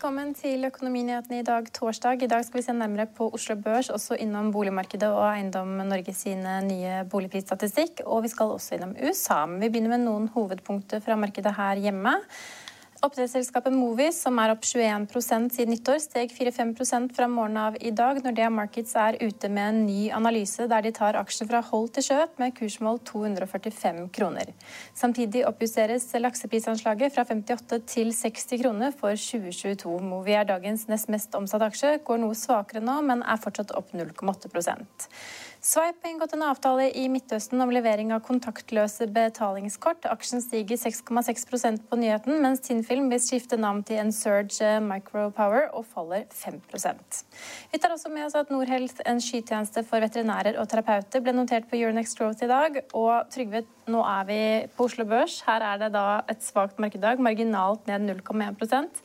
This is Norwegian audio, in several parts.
Velkommen til Økonominyhetene i dag, torsdag. I dag skal vi se nærmere på Oslo Børs, også innom boligmarkedet og Eiendom Norge sine nye boligprisstatistikk. Og vi skal også innom USA. Men vi begynner med noen hovedpunkter fra markedet her hjemme. Oppdrettsselskapet Movies, som er opp 21 siden nyttår, steg 4-5 fra morgenen av i dag. når Dea Markets er ute med en ny analyse der de tar aksjer fra hold til kjøp med kursmål 245 kroner. Samtidig oppjusteres lakseprisanslaget fra 58 til 60 kroner for 2022. Movi er dagens nest mest omsatte aksje, går noe svakere nå, men er fortsatt opp 0,8 Sveip har inngått en avtale i Midtøsten om levering av kontaktløse betalingskort. Aksjen stiger 6,6% på nyheten, mens Tinnfilm vil skifte navn til Ensurge Micropower og faller 5 Vi tar også med oss at Norhealth, en skytjeneste for veterinærer og terapeuter, ble notert på Euronext Growth i dag. Og Trygve, nå er vi på Oslo Børs. Her er det da et svakt markeddag, marginalt ned 0,1%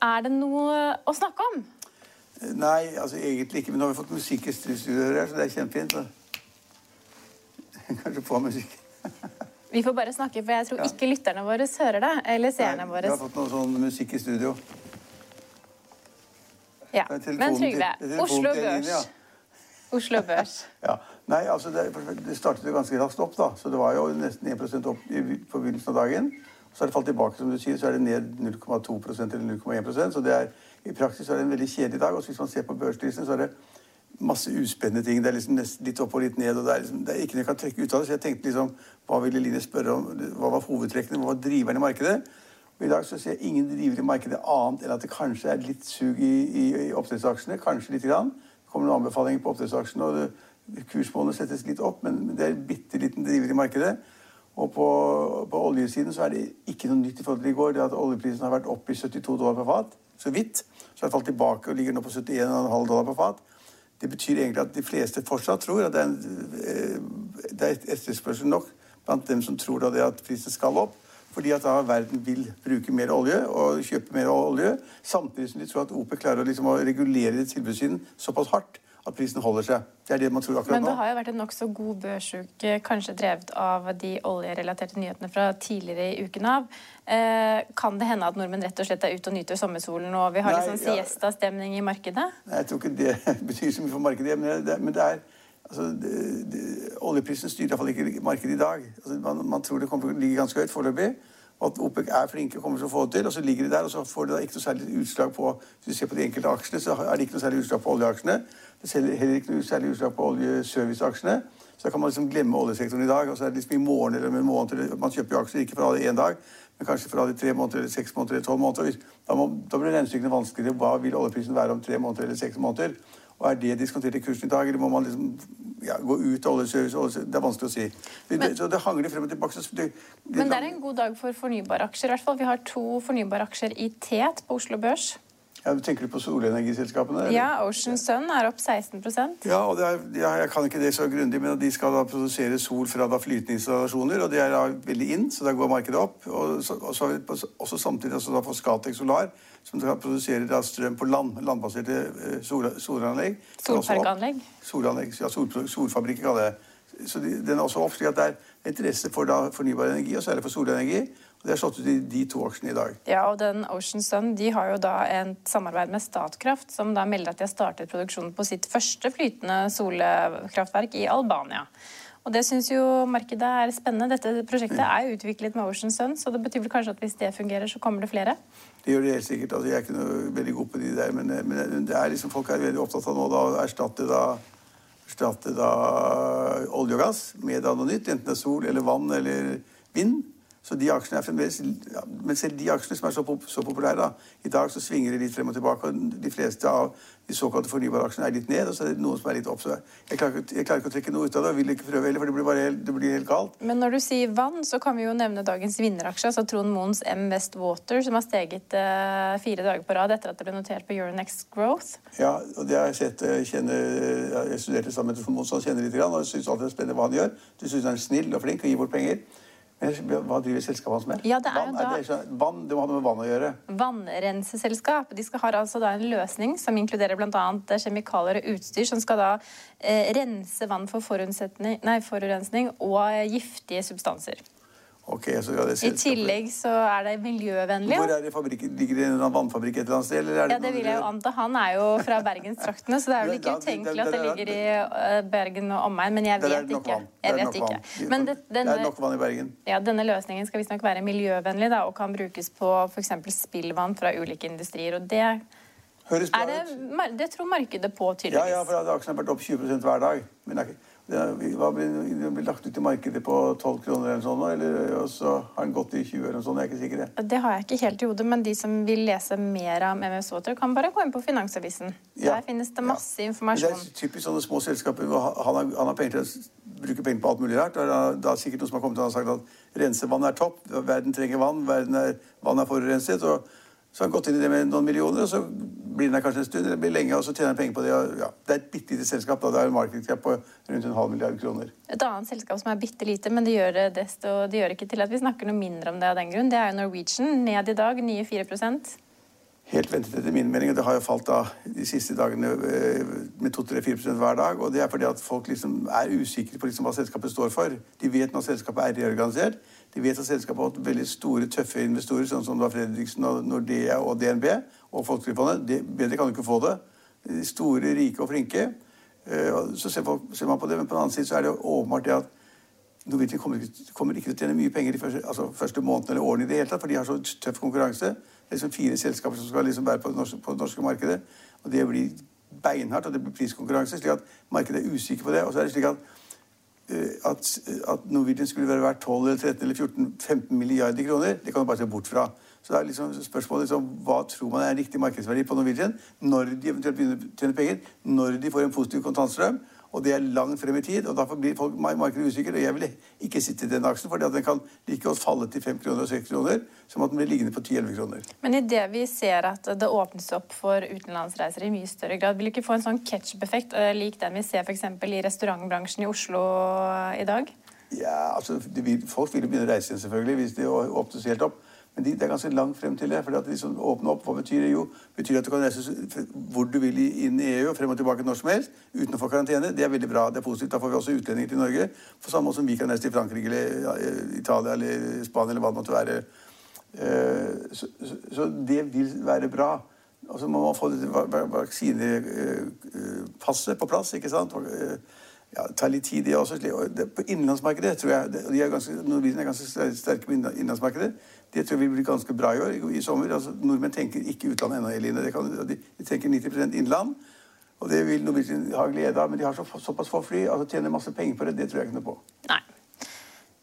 Er det noe å snakke om? Nei, altså egentlig ikke. Men nå har vi fått musikk i studioet her, så det er kjempefint. Kanskje på musikk. vi får bare snakke, for jeg tror ja. ikke lytterne våre hører det. Eller seerne våre. Vi har fått noe sånn musikk i studio. Ja, Men Trygve, Oslo Børs. Ja. Oslo Børs. ja. Nei, altså det, det, startet jo ganske raskt opp, da. Så det var jo nesten 1 opp i, på begynnelsen av dagen. Så har det falt tilbake, som du sier, så er det ned 0,2% eller 0,1% Så det er i praksis er det en veldig kjedelig dag. og Hvis man ser på børsstyrelsen, så er det masse uspennende ting. Det er liksom litt opp og litt ned. og Det er, liksom, det er ikke noe jeg kan trekke ut av det. Så jeg tenkte liksom, hva ville Line spørre om? Hva var hovedtrekkene? Hva var driveren i markedet? Og I dag så ser jeg ingen driver i markedet annet enn at det kanskje er litt sug i, i, i oppdrettsaksjene. Kanskje lite grann. Det kommer noen anbefalinger på oppdrettsaksjene, og det, kursmålene settes litt opp, men det er en bitte liten driver i markedet. Og på, på, oljesiden så er det ikke noe nytt i forhold til i går. Det at oljeprisen har vært opp i 72 dollar per fat, så vidt. Så har det falt tilbake og ligger nå på 71,5 dollar per fat. Det betyr egentlig at de fleste fortsatt tror at det er, en, eh, det er etterspørsel nok blant dem som tror da det at prisen skal opp. Fordi at da verden vil bruke mer olje og kjøpe mer olje. Samtidig som de tror at OPEC klarer å, liksom, å regulere tilbudssiden såpass hardt at prisen holder seg. Det er det man tror akkurat nå. Men det har jo vært en nokså god børsuke, kanskje drevet av de oljerelaterte nyhetene fra tidligere i uken av. Eh, kan det hende at nordmenn rett og slett er ute og nyter sommersolen, og vi har Nei, sånn siesta-stemning i markedet? Nei, jeg tror ikke det betyr så mye for markedet, men det, men det er altså, det, det, Oljeprisen styrer iallfall ikke markedet i dag. Altså, man, man, tror det kommer til å ligge ganske høyt foreløpig at OPEC er flinke og kommer til å få det til. Og så ligger de der, og så får de da ikke noe særlig utslag på Hvis du ser på de enkelte aksjene, så er det ikke noe særlig utslag på oljeaksjene. Det er heller ikke noe særlig utslag på oljeserviceaksjene. Så da kan man liksom glemme oljesektoren i dag. Og så er det liksom i morgen eller om en måned Man kjøper jo aksjer ikke for alle én dag, men kanskje for alle tre måneder eller seks måneder eller tolv måneder. Da, må, da blir regnestykkene vanskeligere. Hva vil oljeprisen være om tre måneder eller seks måneder? Og er det diskontert i kursen i dag, eller må man liksom ja, gå ut av oljeservice? Det er vanskelig å si. Det, så det hangler frem og tilbake. Det, det, men det er en god dag for fornybare aksjer. I hvert fall. Vi har to fornybare aksjer i TET på Oslo Børs. Ja, Tenker du på solenergiselskapene? Eller? Ja, Ocean Sun er opp 16% Ja, og er, ja, Jeg kan ikke det så grundig, men de skal da produsere sol fra da flytende installasjoner. og Det er da veldig inn, så da går markedet opp. Og så, og så også samtidig også da for Scatec Solar, som skal produserer da strøm på land, landbaserte uh, sol, solanlegg. Solparkanlegg? Solanlegg, ja, sol, solfabrikker kaller jeg det. Så de, den er også opp, slik at det er interesse for da fornybar energi, og særlig for solenergi. Det er slått ut i de to aksjene i dag. Ja, og den Ocean Sun de har jo da et samarbeid med Statkraft, som da melder at de har startet produksjonen på sitt første flytende solkraftverk i Albania. Og Det syns jo markedet er spennende. Dette prosjektet er jo utviklet med Ocean Sun, så det betyr vel kanskje at hvis det fungerer, så kommer det flere? Det gjør det helt sikkert. Altså, jeg er ikke noe veldig god på de der, men, men det er liksom, folk er veldig opptatt av nå da, å erstatte da erstatte da olje og gass med da noe nytt, enten det er sol eller vann eller vind. Så de aksjene er fremdeles, ja, Men selv de aksjene som er så, pop så populære da, I dag så svinger det litt frem og tilbake. og De fleste av de såkalte fornybare aksjene er litt ned, og så er det noen som er litt opp. så Jeg jeg klarer ikke å trekke noe ut av det og vil ikke prøve heller, for det blir bare helt, det blir helt galt. Men når du sier vann, så kan vi jo nevne dagens vinneraksje, altså Trond Moens M West Water, som har steget eh, fire dager på rad etter at det ble notert på Euronext Growth. Ja, og det har jeg sett. Jeg, kjenner, jeg studerte sammen med Trond Moen, så han kjenner litt, og jeg syns alltid det er spennende hva han gjør. Du syns han er snill og flink og gir bort penger. Hva driver selskapet hans med? Ja, det er vann, da... er det, vann, det må ha noe med vann å gjøre. Vannrenseselskap. De skal ha altså da en løsning som inkluderer bl.a. kjemikalier og utstyr som skal da eh, rense vann for forurensning og giftige substanser. Ok, så det I tillegg så er det miljøvennlig. Hvor er det fabrikken? Ligger det i en vannfabrikk et eller annet sted? Eller er det ja, det vil jeg jo anta. Han er jo fra bergenstraktene, så det er vel ikke utenkelig at det ligger i eh, Bergen og omegn. Men jeg vet ikke. Jeg vet ikke. Men det, denne, det er nok vann i Bergen. Ja, Denne løsningen skal visstnok være miljøvennlig da, og kan brukes på f.eks. spillvann fra ulike industrier. og det Høres bra det, ut. Det tror markedet på, tydeligvis. Ja, ja for aksjen har vært opp 20 hver dag. Men det er ikke det blir blitt lagt ut i markedet på 12 kroner, eller sånn, eller så har den gått i 20 eller sånn. Jeg er ikke sikker. Det har jeg ikke helt i hodet, men de som vil lese mer om Water, kan bare gå inn på Finansavisen. Ja. Der finnes det masse ja. informasjon. Det er typisk sånne små selskaper. Han har, han har penger til å bruke penger på alt mulig rart. Da er sikkert noen som har kommet til og sagt at rensevann er topp. Verden trenger vann. Verden er, vann er forurenset. og så har han gått inn i det med noen millioner, og så blir der kanskje en stund, det blir lenge, og så tjener han penger på det. Ja, det er et bitte lite selskap. Da. Det er en markedscap på rundt en halv milliard kroner. Et annet selskap som er bitte lite, men det gjør, det, desto, det gjør ikke til at vi snakker noe mindre om det av den grunn, det er jo Norwegian. Ned i dag, nye 4 Helt ventet etter min mening. og Det har jo falt da de siste dagene eh, med 2-3-4% hver dag. Og det er fordi at folk liksom er usikre på liksom hva selskapet står for. De vet når selskapet er reorganisert. De vet at selskapet har hatt veldig store, tøffe investorer, sånn som da Fredriksen og Nordea og DNB og Folketrygdfondet. Bedre kan du ikke få det. De store, rike og flinke. Eh, så ser, man på det, men på den annen side så er det åpenbart det at Norwegian kommer, kommer, ikke til å tjene mye penger de første, altså første månedene eller årene i det hele tatt, for de har så tøff konkurranse. Det er liksom fire selskaper som skal liksom være på det, norske, på det norske markedet. Og det blir beinhardt, og det blir priskonkurranse, slik at markedet er usikker på det. Og så er det slik at Eh, at, at Norwegian skulle være verdt 12 eller 13 eller 14 15 milliarder kroner, det kan du bare se bort fra. Så det er liksom spørsmålet liksom, Hva tror man er en riktig markedsverdi på Norwegian når de eventuelt begynner å tjene penger, når de får en positiv kontantstrøm, og det er langt frem i tid. og Derfor blir folk, markedet usikre. Og jeg vil ikke sitte i den aksjen, for den kan like godt falle til 5 kroner og 6 kroner som at den blir liggende på 10-11 kroner. Men idet vi ser at det åpnes opp for utenlandsreiser i mye større grad, vil du ikke få en sånn ketchup-effekt eh, lik den vi ser f.eks. i restaurantbransjen i Oslo i dag? Ja, altså, vil, Folk vil begynne å reise igjen, selvfølgelig, hvis det åpnes helt opp. Men det er ganske langt frem til det. for at de som åpner opp, Hva betyr det? Jo, betyr at du kan reise hvor du vil inn i EU og frem og tilbake når som helst uten å få karantene. Det er veldig bra. det er positivt. Da får vi også utlendinger til Norge. På samme måte som vi kan reise til Frankrike eller Italia eller Spania eller hva det måtte være. Eh, så, så det vil være bra. Og så må man få vaksinepasset på plass. ikke sant? ja, det tar litt tid, det også. På innenlandsmarkedet tror jeg de er ganske, Norwegian er ganske sterke på innenlandsmarkedet. Det tror jeg vil bli ganske bra i år, i, sommer. Altså, nordmenn tenker ikke utlandet ennå, Eline. De, tenker 90% innland. Og det vil Norwegian ha glede av. Men de har så, såpass få fly, altså tjener masse penger på det. Det tror jeg ikke noe på. Nei.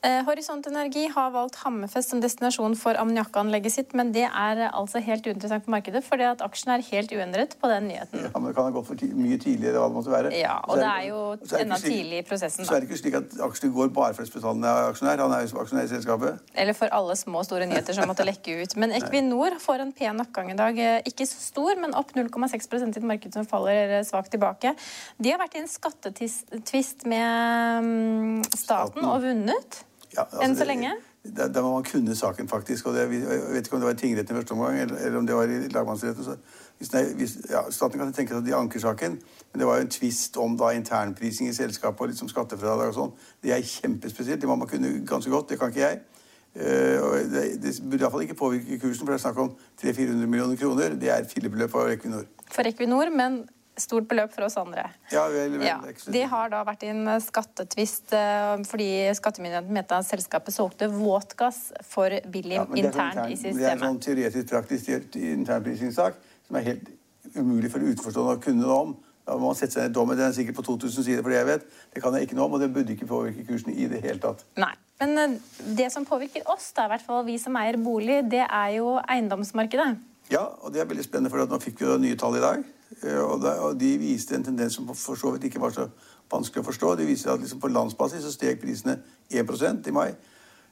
Eh, Horisont Energi har valgt Hammerfest som destinasjon for ammoniakkanlegget sitt, men det er altså helt uinteressant på markedet, fordi at aksjen er helt uendret på den nyheten. Ja, men Det kan ha gått for mye tidligere, hva det måtte være. Ja, og det er jo enda tidlig i prosessen. Da. Så er det ikke slik at aksjen går bare for Spetalen er aksjonær. Han er jo aksjonær i selskapet. Eller for alle små og store nyheter som måtte lekke ut. Men Equinor får en pen oppgang i dag. Eh, ikke så stor, men opp 0,6% i et marked som faller eh, svakt tilbake. De har vært i en skattetvist med mm, staten og vunnet. Ja, altså, Enn så lenge? Da, da må man kunne saken, faktisk. og det, Jeg vet ikke om det var i tingretten i første omgang, eller, eller, om det var i lagmannsretten. Hvis, nei, hvis, ja, staten kan tenke seg at de anker saken, men det var jo en tvist om da internprising i selskapet og liksom skattefradrag og sånn. Det er kjempespesielt. Det må man kunne ganske godt. Det kan ikke jeg. Uh, det, det burde iallfall ikke påvirke kursen, for det er snakk om 300-400 millioner kroner. Det er fillebeløp for Equinor. For Equinor, men stort beløp for oss andre. Ja, vel, vel, ja. De har da vært i en skattetvist eh, fordi skattemyndigheten mente at selskapet solgte våtgass for billig ja, internt intern, i systemet. Det er en sånn teoretisk praktisk internprisingssak som er helt umulig for utenforstående å kunne noe om. Da må man sette seg ned dommen. Den er sikkert på 2000 sider, for det jeg vet. Det kan jeg ikke noe om, og det burde ikke påvirke kursen i det hele tatt. Nei. Men eh, det som påvirker oss, da, i hvert fall vi som eier bolig, det er jo eiendomsmarkedet. Ja, og det er veldig spennende, for nå fikk vi jo nye tall i dag. Eh, og, de viste en tendens som for så vidt ikke var så vanskelig å forstå. De viste at liksom på landsbasis så steg prisene 1 i mai.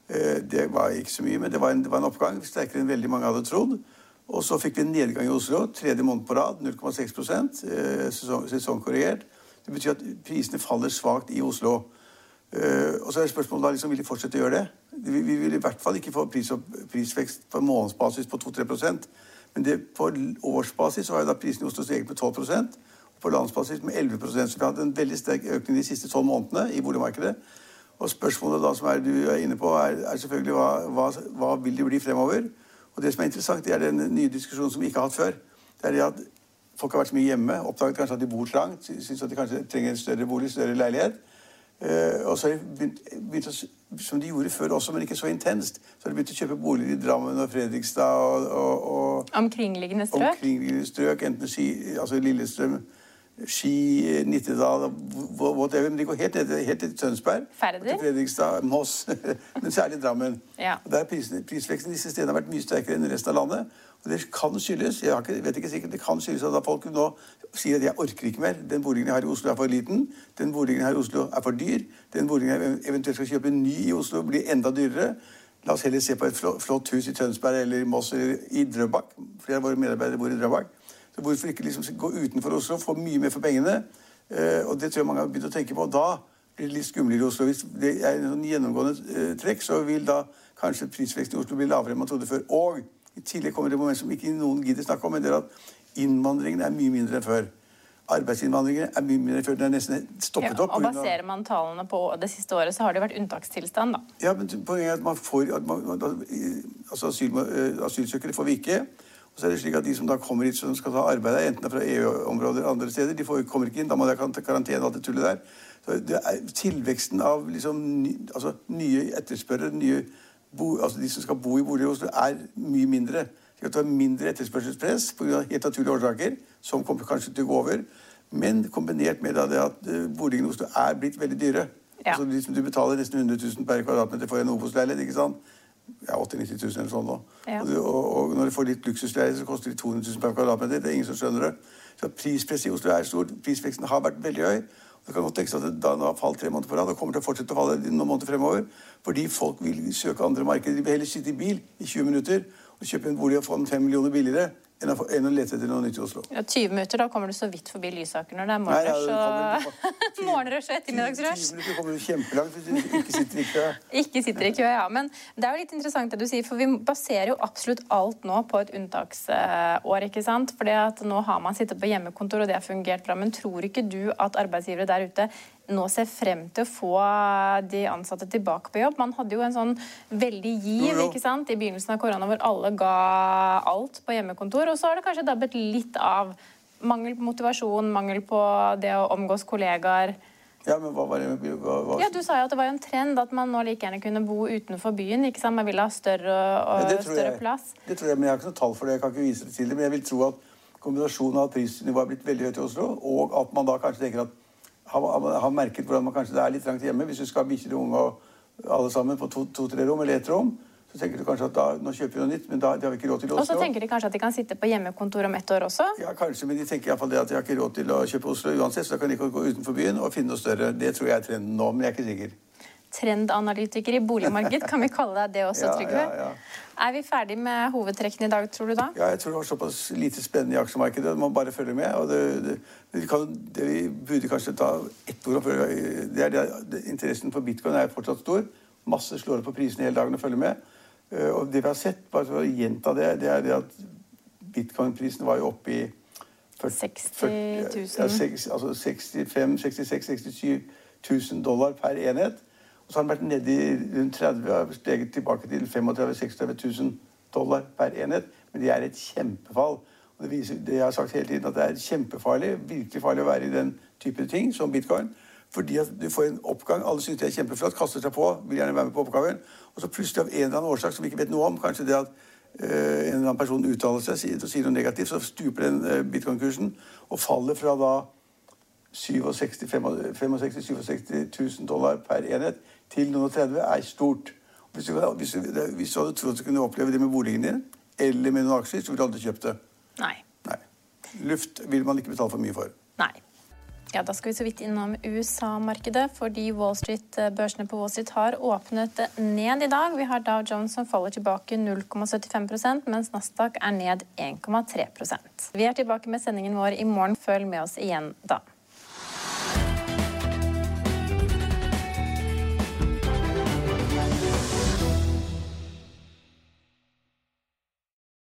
Eh, det var ikke så mye, men det var, en, det var en oppgang sterkere enn veldig mange hadde trodd. Og så fikk vi en nedgang i Oslo, tredje måned på rad, 0,6 sesong, sesongkorrigert. Det betyr at prisene faller svakt i Oslo. Og så er spørsmålet da liksom, vil de fortsette å gjøre det. Vi vil i hvert fall ikke få pris prisvekst på månedsbasis på 2-3 men det, på årsbasis var jo da prisen i Oslo steget med 12 og på landsbasis med 11 Så vi hatt en veldig sterk økning de siste tolv månedene i boligmarkedet. Og spørsmålet da som er, du er inne på, er, er selvfølgelig hva, hva, hva, vil det bli fremover? Og det som er interessant, det er den nye diskusjonen som vi ikke har hatt før. Det er det at folk har vært så mye hjemme, oppdaget kanskje at de bor trangt, syns at de kanskje trenger en større bolig, større leilighet. Uh, og så har de begynt, begynt å, som de gjorde før også, men ikke så intenst, så har de begynt å kjøpe boliger i Drammen og Fredrikstad og, og, og Omkringliggende strøk? Omkringliggende strøk, enten Ski, altså Lillestrøm, Ski, Nittedal, whatever. Men de går helt ned, helt til Tønsberg. Ferder. Til Fredrikstad, Moss, men særlig Drammen. Ja. Og der prisen, Prisveksten disse stedene har vært mye sterkere enn resten av landet. Og det kan skyldes jeg ikke, vet ikke sikkert, det kan skyldes at folk nå sier at jeg orker ikke mer. Den boligen jeg har i Oslo er for liten. Den boligen jeg har i Oslo er for dyr. Den boligen jeg eventuelt skal kjøpe ny i Oslo, blir enda dyrere. La oss heller se på et flott hus i Tønsberg eller i Moss eller i Drøbak. Flere av våre medarbeidere bor i Drøbak. Så hvorfor ikke liksom gå utenfor Oslo, få mye mer for pengene? Eh, og det tror jeg mange har begynt å tenke på. Da blir det litt skumlere i Oslo. Hvis det er en sånn gjennomgående eh, trekk, så vil da kanskje prisveksten i Oslo bli lavere enn man trodde før. Og i tillegg kommer det moment som ikke noen gidder snakke om, men det er at innvandringen er mye mindre enn før. Arbeidsinnvandringen er mye mindre før. Den er nesten stoppet opp. Ja, og Baserer man tallene på det siste året, så har det vært unntakstilstand, da. Ja, men poenget er at man får at man, altså asyl, eh, Asylsøkere får vi ikke. Og så er det slik at De som da kommer hit som skal ta arbeid, enten fra EU-områder eller andre steder, de får, kommer ikke inn. Da må de ha karantene og alt det tullet der. Så det er Tilveksten av liksom, ny, altså, nye etterspørrere, nye bo, altså de som skal bo i boliger i Oslo, er mye mindre. Så det er mindre etterspørselspress pga. helt naturlige årsaker, som kommer kanskje til å gå over. Men kombinert med det at uh, boligene i Oslo er blitt veldig dyre. Ja. Altså, liksom, du betaler nesten 100 000 per kvadratmeter for en Obos-leilighet. ikke sant? ja, 80 000-90 000 eller sånn nå. Ja. Og, og, og, når du får litt luksusleilighet, så koster de 200 000 per kvadratmeter. Det er ingen som skjønner det. Så prispresset i Oslo er stort. Prisveksten har vært veldig høy. Det kan godt tenkes at det da har falt tre måneder på rad og kommer til å fortsette å falle noen måneder fremover. Fordi folk vil søke andre markeder. De vil heller sitte i bil i 20 minutter og kjøpe en bolig og få den fem millioner billigere enn å, enn å lete etter noe nytt i Oslo. Ja, 20 minutter, da kommer du så vidt forbi Lysaker når det er morgenrush og morgenrush og ettermiddagsrush. 20 minutter kommer du kjempelangt hvis du ikke sitter i kø. ikke sitter i kø, ja. Men det er jo litt interessant det du sier, for vi baserer jo absolutt alt nå på et unntaksår, ikke sant. Fordi at nå har man sittet på hjemmekontor, og det har fungert bra. Men tror ikke du at arbeidsgivere der ute nå ser frem til å få de ansatte tilbake på jobb. Man hadde jo en sånn veldig giv ikke sant, i begynnelsen av korona hvor alle ga alt på hjemmekontor. Og så har det kanskje dabbet litt av. Mangel på motivasjon, mangel på det å omgås kollegaer. Ja, men hva var det? Hva, hva... Ja, Du sa jo at det var en trend at man nå like gjerne kunne bo utenfor byen. ikke sant? Man ville ha større, og, ja, større jeg, plass. Det tror jeg, men Jeg har ikke noe tall for det. jeg kan ikke vise det til det, Men jeg vil tro at kombinasjonen av at prisnivået er blitt veldig høyt i Oslo, og at man da kanskje tenker at har, merket hvordan man kanskje det er litt trangt hjemme. Hvis du skal ha bikkjer og unge og alle sammen på to-tre to, rom eller ett rom, så tenker du kanskje at da, nå kjøper vi noe nytt, men da, det har vi ikke råd til Oslo. Og så tenker de kanskje at de kan sitte på hjemmekontor om ett år også? Ja, kanskje, men de tenker iallfall det at de har ikke råd til å kjøpe Oslo uansett, så da kan de ikke gå utenfor byen og finne noe større. Det tror jeg er trenden nå, men jeg er ikke sikker trendanalytiker i boligmarkedet, Kan vi kalle deg det også, Trygve? Ja, ja, ja. Er vi ferdig med hovedtrekkene i dag, tror du da? Ja, jeg tror det var såpass lite spennende i aksjemarkedet. Man bare følge med. og det, det, det, kan, det vi burde kanskje ta ett ord om før det er det, Interessen for bitcoin er fortsatt stor. Masse slår opp på prisene hele dagen og følger med. Eh, og det vi har sett, bare for å gjenta det, det er det at bitcoin-prisen var jo oppe i 40, 60 000? Ja, 6, altså 65 66 67 000 dollar per enhet. Og så har den vært nede i rundt 30 og steget tilbake til 35 36 000 dollar per enhet. Men det er et kjempefall. Og det viser det jeg har sagt hele tiden, at det er kjempefarlig virkelig farlig å være i den type ting som bitcoin. Fordi at du får en oppgang. Alle syns det er kjempeflott, kaster seg på, vil gjerne være med på oppgaven. Og så plutselig av en eller annen årsak som vi ikke vet noe om, kanskje det at uh, en eller annen person uttaler seg sier, sier noe negativt, så stuper den uh, bitcoin-kursen og faller fra da 67 000 dollar per enhet til noen og 30 er stort. Hvis du, hvis, du, hvis du, hadde trodd du kunne oppleve det med boligen din eller med noen aksjer, så ville du aldri kjøpt det. Nei. Nei. Luft vil man ikke betale for mye for. Nei. Ja, Da skal vi så vidt innom USA-markedet, fordi Wall Street, eh, børsene på Wall Street har åpnet ned i dag. Vi har Dow Jones som faller tilbake 0,75% mens Nasdaq er ned 1,3% Vi er tilbake med sendingen vår i morgen. Følg med oss igjen da.